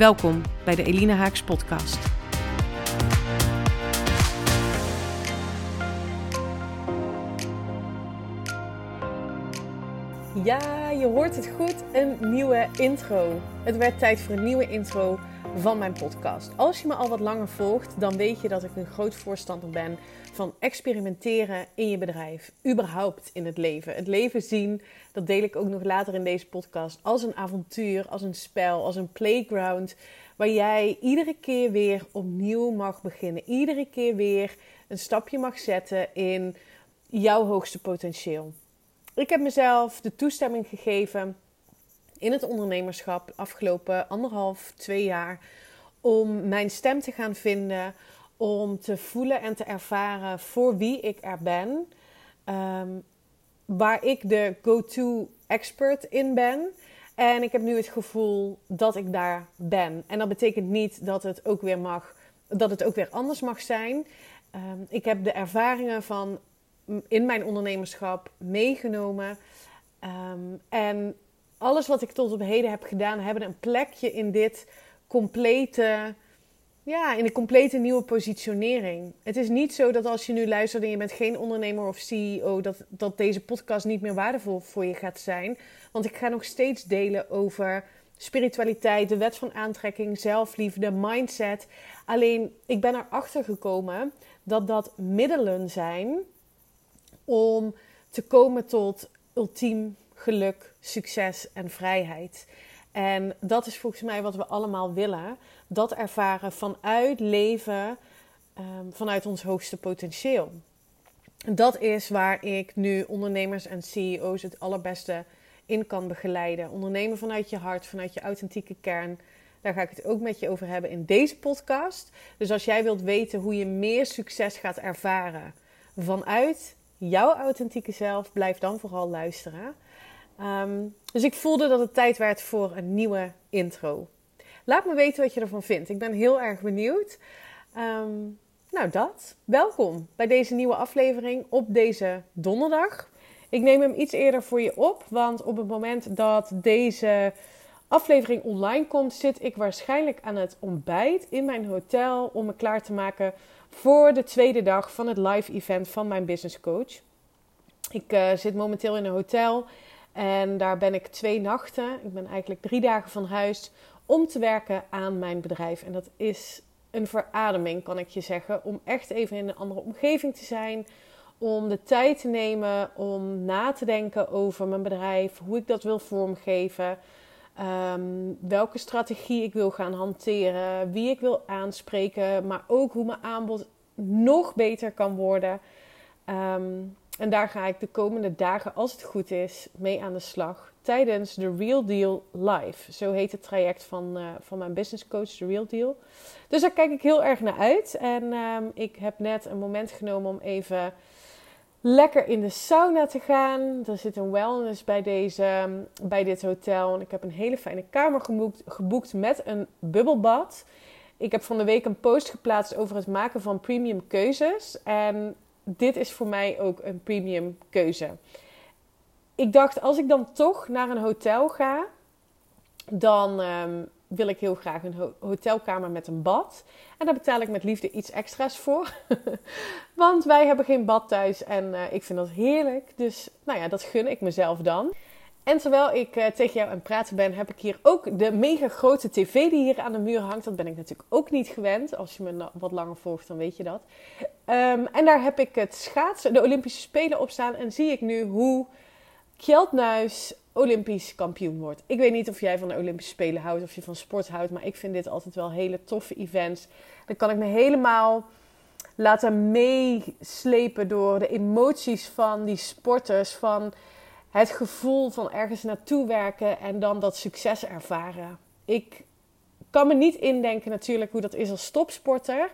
Welkom bij de Elina Haaks podcast. Ja, je hoort het goed, een nieuwe intro. Het werd tijd voor een nieuwe intro van mijn podcast. Als je me al wat langer volgt, dan weet je dat ik een groot voorstander ben van experimenteren in je bedrijf, überhaupt in het leven. Het leven zien, dat deel ik ook nog later in deze podcast, als een avontuur, als een spel, als een playground, waar jij iedere keer weer opnieuw mag beginnen. Iedere keer weer een stapje mag zetten in jouw hoogste potentieel. Ik heb mezelf de toestemming gegeven in het ondernemerschap afgelopen anderhalf, twee jaar om mijn stem te gaan vinden, om te voelen en te ervaren voor wie ik er ben, ehm, waar ik de go-to expert in ben. En ik heb nu het gevoel dat ik daar ben. En dat betekent niet dat het ook weer mag, dat het ook weer anders mag zijn. Ehm, ik heb de ervaringen van in mijn ondernemerschap meegenomen. Ehm, en alles wat ik tot op heden heb gedaan, hebben een plekje in dit complete, ja, in de complete nieuwe positionering. Het is niet zo dat als je nu luistert en je bent geen ondernemer of CEO, dat, dat deze podcast niet meer waardevol voor je gaat zijn. Want ik ga nog steeds delen over spiritualiteit, de wet van aantrekking, zelfliefde, mindset. Alleen ik ben erachter gekomen dat dat middelen zijn om te komen tot ultiem geluk, succes en vrijheid. En dat is volgens mij wat we allemaal willen. Dat ervaren vanuit leven, um, vanuit ons hoogste potentieel. Dat is waar ik nu ondernemers en CEO's het allerbeste in kan begeleiden. Ondernemen vanuit je hart, vanuit je authentieke kern. Daar ga ik het ook met je over hebben in deze podcast. Dus als jij wilt weten hoe je meer succes gaat ervaren vanuit jouw authentieke zelf, blijf dan vooral luisteren. Ehm, dus ik voelde dat het tijd werd voor een nieuwe intro. Laat me weten wat je ervan vindt. Ik ben heel erg benieuwd. Ehm, nou, dat. Welkom bij deze nieuwe aflevering op deze donderdag. Ik neem hem iets eerder voor je op, want op het moment dat deze aflevering online komt, zit ik waarschijnlijk aan het ontbijt in mijn hotel om me klaar te maken voor de tweede dag van het live event van mijn business coach. Ik uh, zit momenteel in een hotel en daar ben ik twee nachten. Ik ben eigenlijk drie dagen van huis om te werken aan mijn bedrijf. En dat is een verademing, kan ik je zeggen. Om echt even in een andere omgeving te zijn. Om de tijd te nemen om na te denken over mijn bedrijf. Hoe ik dat wil vormgeven. Ehm, welke strategie ik wil gaan hanteren. Wie ik wil aanspreken. Maar ook hoe mijn aanbod nog beter kan worden. Um, en daar ga ik de komende dagen, als het goed is, mee aan de slag. Tijdens de Real Deal Live. Zo heet het traject van, uh, van mijn business coach, The Real Deal. Dus daar kijk ik heel erg naar uit. En um, ik heb net een moment genomen om even lekker in de sauna te gaan. Er zit een wellness bij, deze, bij dit hotel. En ik heb een hele fijne kamer geboekt, met een bubbelbad. Ik heb van de week een post geplaatst over het maken van premium keuzes. En dit is voor mij ook een premium keuze. Ik dacht, als ik dan toch naar een hotel ga, dan um, wil ik heel graag een ho hotelkamer met een bad. En daar betaal ik met liefde iets extra's voor. Want wij hebben geen bad thuis en uh, ik vind dat heerlijk. Dus nou ja, dat gun ik mezelf dan. En terwijl ik uh, tegen jou aan het praten ben, heb ik hier ook de mega grote tv die hier aan de muur hangt. Dat ben ik natuurlijk ook niet gewend. Als je me wat langer volgt, dan weet je dat. Um, en daar heb ik het schaatsen, de Olympische Spelen op staan. En zie ik nu hoe Kjeldnuis Olympisch kampioen wordt. Ik weet niet of jij van de Olympische Spelen houdt, of je van sport houdt. Maar ik vind dit altijd wel hele toffe events. Dan kan ik me helemaal laten meeslepen door de emoties van die sporters. Van het gevoel van ergens naartoe werken en dan dat succes ervaren. Ik kan me niet indenken natuurlijk hoe dat is als topsporter.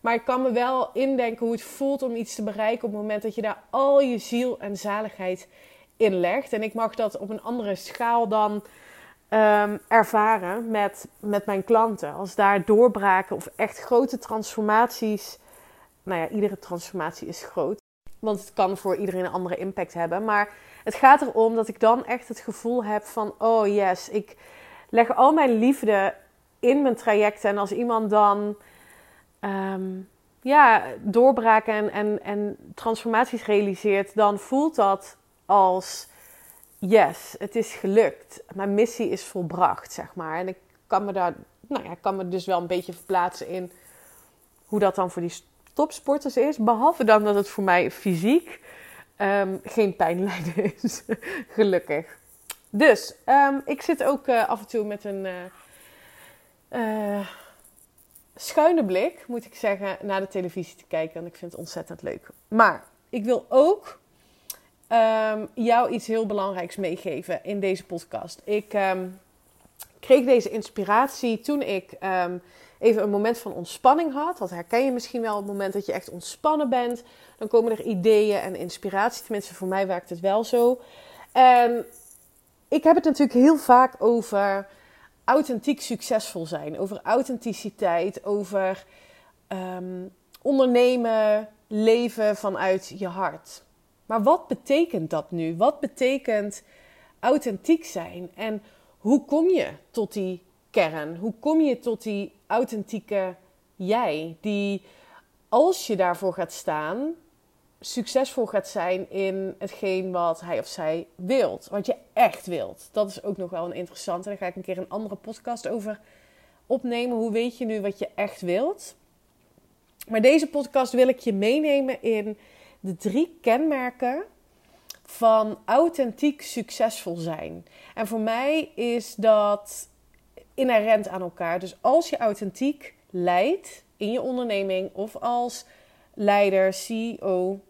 Maar ik kan me wel indenken hoe het voelt om iets te bereiken op het moment dat je daar al je ziel en zaligheid in legt. En ik mag dat op een andere schaal dan ehm, ervaren met, met mijn klanten. Als daar doorbraken of echt grote transformaties. Nou ja, iedere transformatie is groot. Want het kan voor iedereen een andere impact hebben. Maar het gaat erom dat ik dan echt het gevoel heb van: oh yes, ik leg al mijn liefde in mijn trajecten. En als iemand dan um, ja, doorbraken en, en, en transformaties realiseert, dan voelt dat als: yes, het is gelukt. Mijn missie is volbracht, zeg maar. En ik kan me daar, nou ja, kan me dus wel een beetje verplaatsen in hoe dat dan voor die topsporters is. Behalve dan dat het voor mij fysiek um, geen pijnlijden is. Gelukkig. Dus um, ik zit ook uh, af en toe met een uh, uh, schuine blik, moet ik zeggen, naar de televisie te kijken. En ik vind het ontzettend leuk. Maar ik wil ook um, jou iets heel belangrijks meegeven in deze podcast. Ik kreeg deze inspiratie toen ik even een moment van ontspanning had. Dat herken je misschien wel, het moment dat je echt ontspannen bent. Dan komen er ideeën en inspiratie. Tenminste, voor mij werkt het wel zo. En ik heb het natuurlijk heel vaak over authentiek succesvol zijn. Over authenticiteit, over ondernemen, leven vanuit je hart. Maar wat betekent dat nu? Wat betekent authentiek zijn? En hoe kom je tot die kern? Hoe kom je tot die authentieke jij? Die als je daarvoor gaat staan, succesvol gaat zijn in hetgeen wat hij of zij wilt. Wat je echt wilt. Dat is ook nog wel een interessante. Daar ga ik een keer een andere podcast over opnemen. Hoe weet je nu wat je echt wilt? Maar deze podcast wil ik je meenemen in de drie kenmerken van authentiek succesvol zijn. En voor mij is dat inherent aan elkaar. Dus als je authentiek leidt in je onderneming of als leider, CEO,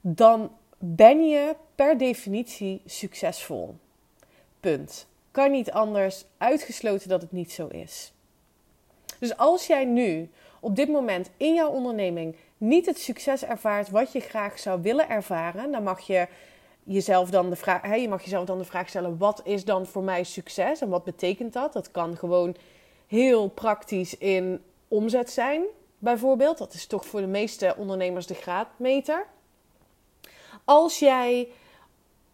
dan ben je per definitie succesvol. Punt. Kan niet anders, uitgesloten dat het niet zo is. Dus als jij nu op dit moment in jouw onderneming niet het succes ervaart wat je graag zou willen ervaren, dan mag je jezelf dan de vraag, hè, je mag jezelf dan de vraag stellen: wat is dan voor mij succes en wat betekent dat? Dat kan gewoon heel praktisch in omzet zijn, bijvoorbeeld. Dat is toch voor de meeste ondernemers de graadmeter. Als jij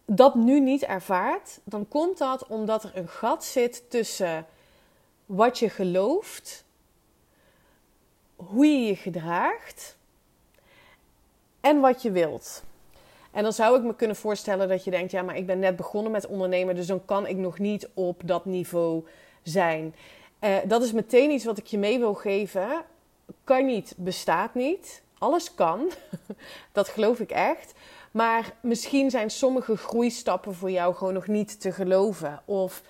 dat nu niet ervaart, dan komt dat omdat er een gat zit tussen wat je gelooft, hoe je je gedraagt en wat je wilt. En dan zou ik me kunnen voorstellen dat je denkt: ja, maar ik ben net begonnen met ondernemen, dus dan kan ik nog niet op dat niveau zijn. Uh, dat is meteen iets wat ik je mee wil geven. Kan niet, bestaat niet. Alles kan. dat geloof ik echt. Maar misschien zijn sommige groeistappen voor jou gewoon nog niet te geloven. Of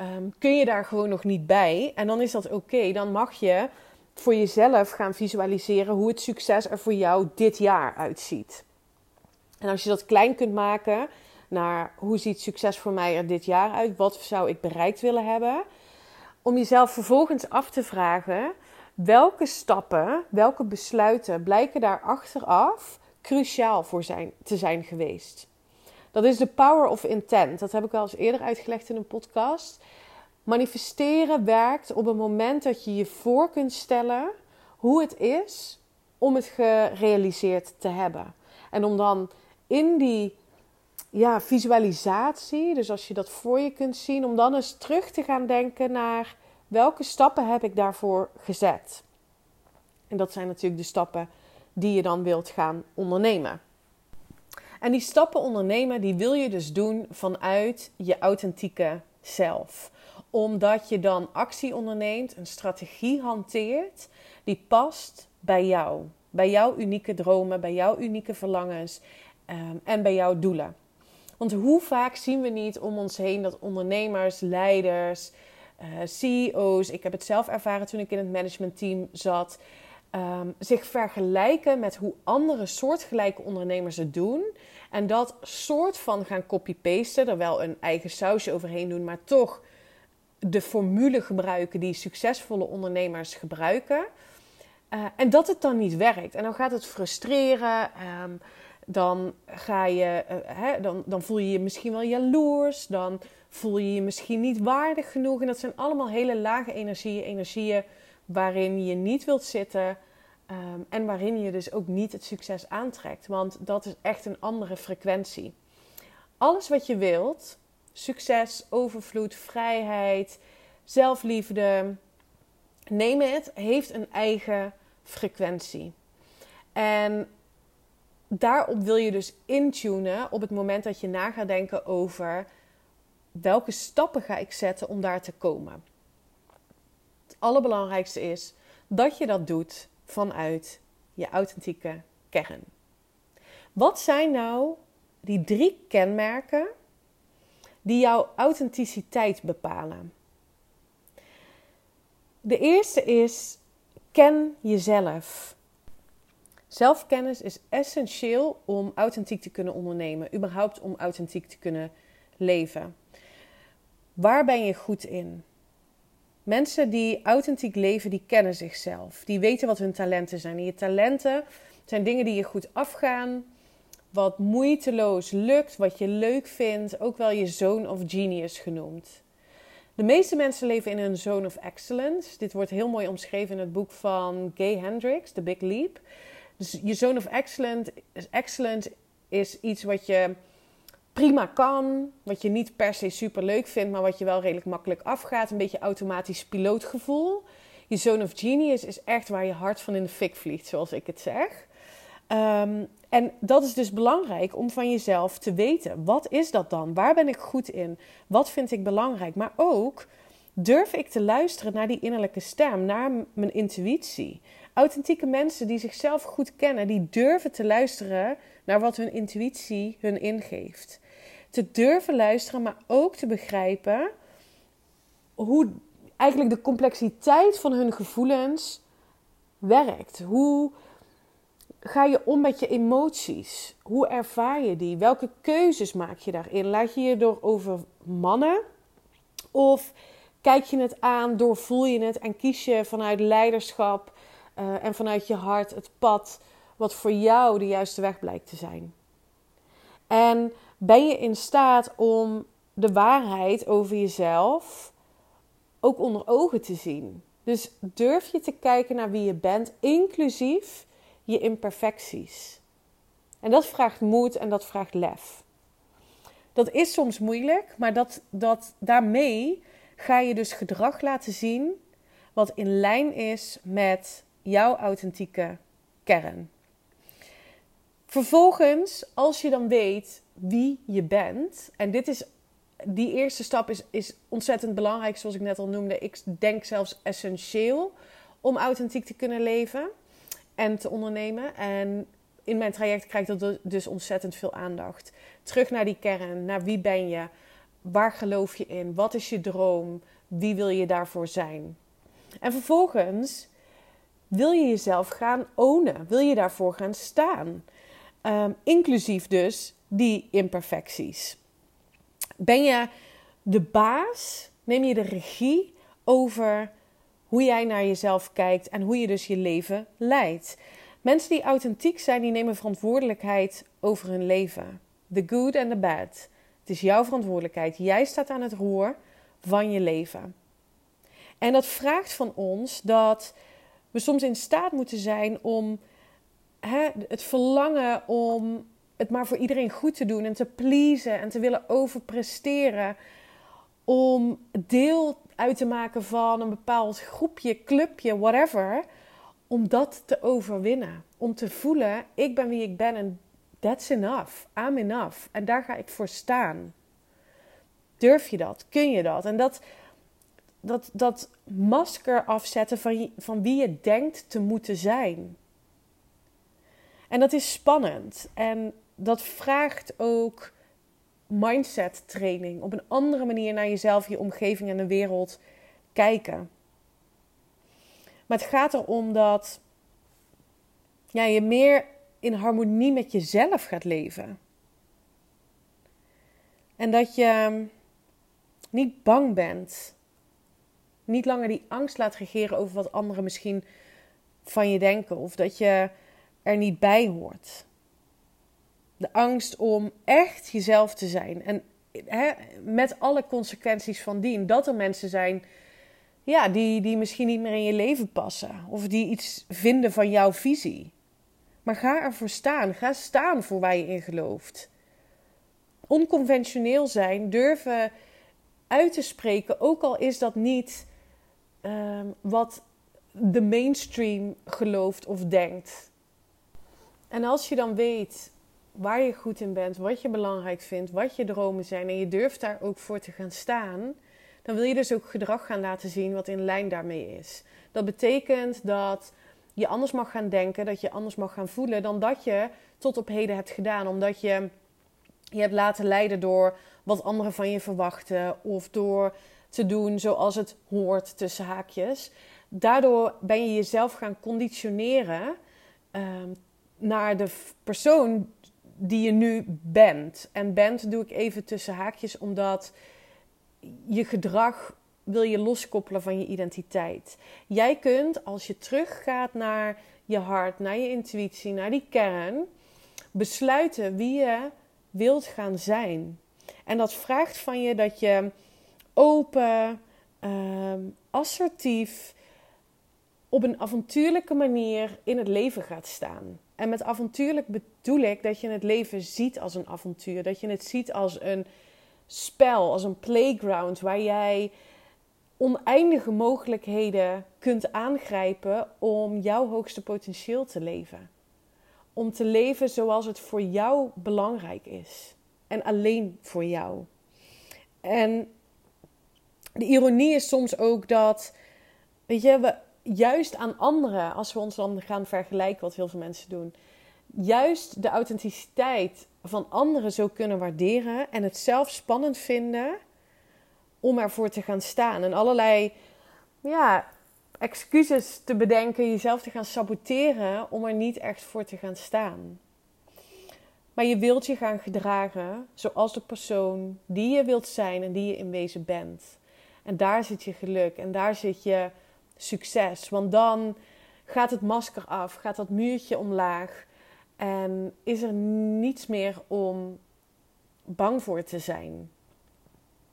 um, kun je daar gewoon nog niet bij. En dan is dat oké. Dan mag je voor jezelf gaan visualiseren hoe het succes er voor jou dit jaar uitziet. En als je dat klein kunt maken naar hoe ziet succes voor mij er dit jaar uit? Wat zou ik bereikt willen hebben? Om jezelf vervolgens af te vragen welke stappen, welke besluiten blijken daar achteraf cruciaal voor zijn, te zijn geweest. Dat is de power of intent. Dat heb ik al eens eerder uitgelegd in een podcast. Manifesteren werkt op het moment dat je je voor kunt stellen hoe het is om het gerealiseerd te hebben. En om dan in die ja, visualisatie, dus als je dat voor je kunt zien, om dan eens terug te gaan denken naar welke stappen heb ik daarvoor gezet. En dat zijn natuurlijk de stappen die je dan wilt gaan ondernemen. En die stappen ondernemen, die wil je dus doen vanuit je authentieke zelf. Omdat je dan actie onderneemt, een strategie hanteert die past bij jou. Bij jouw unieke dromen, bij jouw unieke verlangens um, en bij jouw doelen. Want hoe vaak zien we niet om ons heen dat ondernemers, leiders, uh, CEO's, ik heb het zelf ervaren toen ik in het managementteam zat, um, zich vergelijken met hoe andere soortgelijke ondernemers het doen. En dat soort van gaan copy-pasten, er wel een eigen sausje overheen doen, maar toch de formule gebruiken die succesvolle ondernemers gebruiken. Uh, en dat het dan niet werkt. En dan gaat het frustreren. Um, dan, ga je, uh, hè, dan, dan voel je je misschien wel jaloers. Dan voel je je misschien niet waardig genoeg. En dat zijn allemaal hele lage energieën. Energieën waarin je niet wilt zitten. Um, en waarin je dus ook niet het succes aantrekt. Want dat is echt een andere frequentie. Alles wat je wilt, succes, overvloed, vrijheid, zelfliefde, neem het, heeft een eigen frequentie. En daarop wil je dus intunen op het moment dat je na gaat denken over welke stappen ga ik zetten om daar te komen. Het allerbelangrijkste is dat je dat doet vanuit je authentieke kern. Wat zijn nou die drie kenmerken die jouw authenticiteit bepalen? De eerste is ken jezelf. Zelfkennis is essentieel om authentiek te kunnen ondernemen, überhaupt om authentiek te kunnen leven. Waar ben je goed in? Mensen die authentiek leven, die kennen zichzelf. Die weten wat hun talenten zijn. Je talenten zijn dingen die je goed afgaan, wat moeiteloos lukt, wat je leuk vindt, ook wel je zone of genius genoemd. De meeste mensen leven in een zone of excellence. Dit wordt heel mooi omschreven in het boek van Gay Hendricks, The Big Leap. Dus je zone of excellence, excellence is iets wat je prima kan, wat je niet per se super leuk vindt, maar wat je wel redelijk makkelijk afgaat. Een beetje automatisch pilootgevoel. Je zone of genius is echt waar je hart van in de fik vliegt, zoals ik het zeg. Um, en dat is dus belangrijk om van jezelf te weten. Wat is dat dan? Waar ben ik goed in? Wat vind ik belangrijk? Maar ook durf ik te luisteren naar die innerlijke stem, naar mijn intuïtie. Authentieke mensen die zichzelf goed kennen, die durven te luisteren naar wat hun intuïtie hun ingeeft. Te durven luisteren, maar ook te begrijpen hoe eigenlijk de complexiteit van hun gevoelens werkt. Hoe ga je om met je emoties? Hoe ervaar je die? Welke keuzes maak je daarin? Laat je je door over mannen? Of kijk je het aan, doorvoel je het en kies je vanuit leiderschap uh, en vanuit je hart het pad wat voor jou de juiste weg blijkt te zijn? En ben je in staat om de waarheid over jezelf ook onder ogen te zien? Dus durf je te kijken naar wie je bent, inclusief je imperfecties. En dat vraagt moed en dat vraagt lef. Dat is soms moeilijk, maar dat, dat, daarmee ga je dus gedrag laten zien wat in lijn is met jouw authentieke kern. Vervolgens, als je dan weet wie je bent, en dit is, die eerste stap is, is ontzettend belangrijk, zoals ik net al noemde. Ik denk zelfs essentieel om authentiek te kunnen leven en te ondernemen. En in mijn traject krijgt dat dus ontzettend veel aandacht. Terug naar die kern, naar wie ben je, waar geloof je in, wat is je droom, wie wil je daarvoor zijn. En vervolgens wil je jezelf gaan ownen, wil je daarvoor gaan staan. Um, inclusief dus die imperfecties. Ben je de baas? Neem je de regie over hoe jij naar jezelf kijkt en hoe je dus je leven leidt. Mensen die authentiek zijn, die nemen verantwoordelijkheid over hun leven. The good and the bad. Het is jouw verantwoordelijkheid. Jij staat aan het roer van je leven. En dat vraagt van ons dat we soms in staat moeten zijn om hè, het verlangen om het maar voor iedereen goed te doen en te pleasen en te willen overpresteren. Om deel uit te maken van een bepaald groepje, clubje, whatever. Om dat te overwinnen. Om te voelen, ik ben wie ik ben en that's enough. I'm enough. En daar ga ik voor staan. Durf je dat? Kun je dat? En dat, dat, dat masker afzetten van, van wie je denkt te moeten zijn. En dat is spannend. En dat vraagt ook mindset training. Op een andere manier naar jezelf, je omgeving en de wereld kijken. Maar het gaat erom dat ja, je meer in harmonie met jezelf gaat leven. En dat je niet bang bent niet langer die angst laat regeren over wat anderen misschien van je denken of dat je er niet bij hoort. De angst om echt jezelf te zijn en hè, met alle consequenties van dien. Dat er mensen zijn ja, die, die misschien niet meer in je leven passen of die iets vinden van jouw visie. Maar ga ervoor staan. Ga staan voor waar je in gelooft. Onconventioneel zijn, durven uit te spreken, ook al is dat niet ehm, wat de mainstream gelooft of denkt. En als je dan weet waar je goed in bent, wat je belangrijk vindt, wat je dromen zijn en je durft daar ook voor te gaan staan, dan wil je dus ook gedrag gaan laten zien wat in lijn daarmee is. Dat betekent dat je anders mag gaan denken, dat je anders mag gaan voelen dan dat je tot op heden hebt gedaan, omdat je je hebt laten leiden door wat anderen van je verwachten of door te doen zoals het hoort tussen haakjes. Daardoor ben je jezelf gaan conditioneren ehm, naar de persoon die je nu bent. En bent doe ik even tussen haakjes, omdat je gedrag wil je loskoppelen van je identiteit. Jij kunt, als je teruggaat naar je hart, naar je intuïtie, naar die kern, besluiten wie je wilt gaan zijn. En dat vraagt van je dat je open, uh, assertief, op een avontuurlijke manier in het leven gaat staan. En met avontuurlijk bedoel ik dat je het leven ziet als een avontuur. Dat je het ziet als een spel, als een playground waar jij oneindige mogelijkheden kunt aangrijpen om jouw hoogste potentieel te leven. Om te leven zoals het voor jou belangrijk is. En alleen voor jou. En de ironie is soms ook dat, weet je, we juist aan anderen, als we ons dan gaan vergelijken, wat heel veel mensen doen, juist de authenticiteit van anderen zo kunnen waarderen en het zelf spannend vinden om ervoor te gaan staan. En allerlei ja, excuses te bedenken, jezelf te gaan saboteren om er niet echt voor te gaan staan. Maar je wilt je gaan gedragen zoals de persoon die je wilt zijn en die je in wezen bent. En daar zit je geluk en daar zit je succes. Want dan gaat het masker af, gaat dat muurtje omlaag en is er niets meer om bang voor te zijn.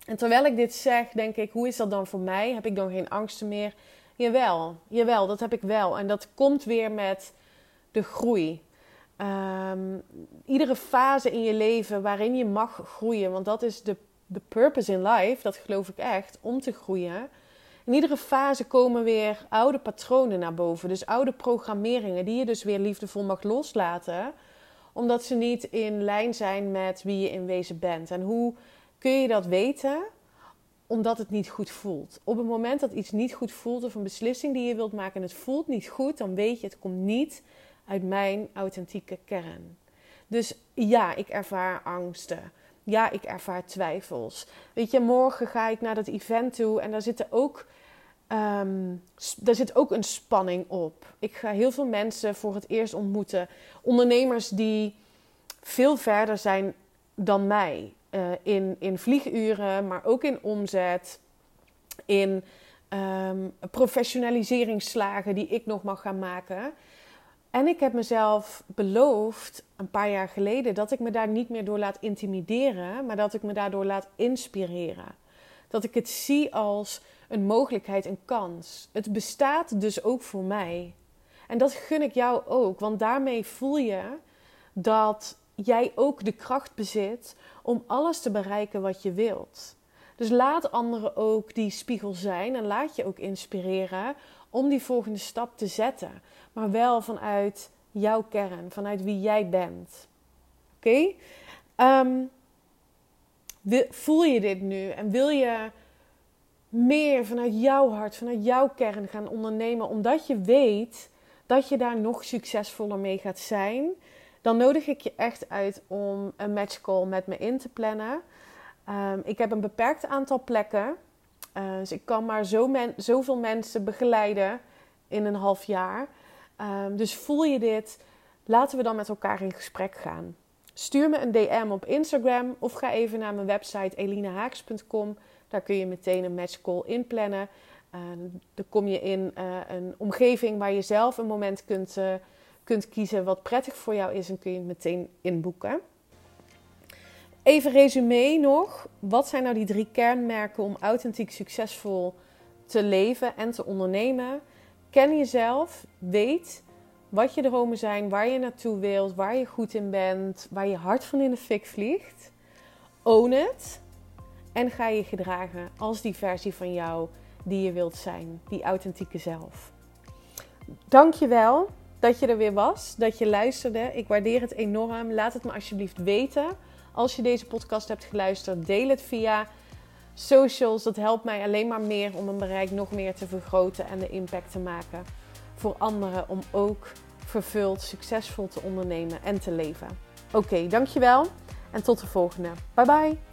En terwijl ik dit zeg, denk ik, hoe is dat dan voor mij? Heb ik dan geen angsten meer? Jawel, jawel, dat heb ik wel. En dat komt weer met de groei. Ehm, iedere fase in je leven waarin je mag groeien, want dat is de, de purpose in life, dat geloof ik echt, om te groeien. In iedere fase komen weer oude patronen naar boven. Dus oude programmeringen die je dus weer liefdevol mag loslaten. Omdat ze niet in lijn zijn met wie je in wezen bent. En hoe kun je dat weten? Omdat het niet goed voelt. Op het moment dat iets niet goed voelt of een beslissing die je wilt maken en het voelt niet goed, dan weet je het komt niet uit mijn authentieke kern. Dus ja, ik ervaar angsten. Ja, ik ervaar twijfels. Weet je, morgen ga ik naar dat event toe en daar zitten ook Um, daar zit ook een spanning op. Ik ga heel veel mensen voor het eerst ontmoeten. Ondernemers die veel verder zijn dan mij. Uh, in, in vlieguren, maar ook in omzet. In um, professionaliseringsslagen die ik nog mag gaan maken. En ik heb mezelf beloofd een paar jaar geleden dat ik me daar niet meer door laat intimideren, maar dat ik me daardoor laat inspireren. Dat ik het zie als een mogelijkheid, een kans. Het bestaat dus ook voor mij. En dat gun ik jou ook, want daarmee voel je dat jij ook de kracht bezit om alles te bereiken wat je wilt. Dus laat anderen ook die spiegel zijn en laat je ook inspireren om die volgende stap te zetten. Maar wel vanuit jouw kern, vanuit wie jij bent. Oké? Ehm, voel je dit nu en wil je meer vanuit jouw hart, vanuit jouw kern gaan ondernemen, omdat je weet dat je daar nog succesvoller mee gaat zijn, dan nodig ik je echt uit om een matchcall met me in te plannen. Um, ik heb een beperkt aantal plekken, uh, dus ik kan maar zo zoveel mensen begeleiden in een half jaar. Um, dus voel je dit? Laten we dan met elkaar in gesprek gaan. Stuur me een DM op Instagram of ga even naar mijn website elinahaaks.com. Daar kun je meteen een matchcall inplannen. dan kom je in een omgeving waar je zelf een moment kunt, kunt kiezen wat prettig voor jou is en kun je het meteen inboeken. Even resume nog. Wat zijn nou die drie kernmerken om authentiek succesvol te leven en te ondernemen? Ken jezelf, weet wat je dromen zijn, waar je naartoe wilt, waar je goed in bent, waar je hart van in de fik vliegt. Own het en ga je gedragen als die versie van jou die je wilt zijn, die authentieke zelf. Dankjewel dat je er weer was, dat je luisterde. Ik waardeer het enorm. Laat het me alsjeblieft weten. Als je deze podcast hebt geluisterd, deel het via socials. Dat helpt mij alleen maar meer om mijn bereik nog meer te vergroten en de impact te maken voor anderen om ook vervuld, succesvol te ondernemen en te leven. Oké, dankjewel en tot de volgende. Bye bye.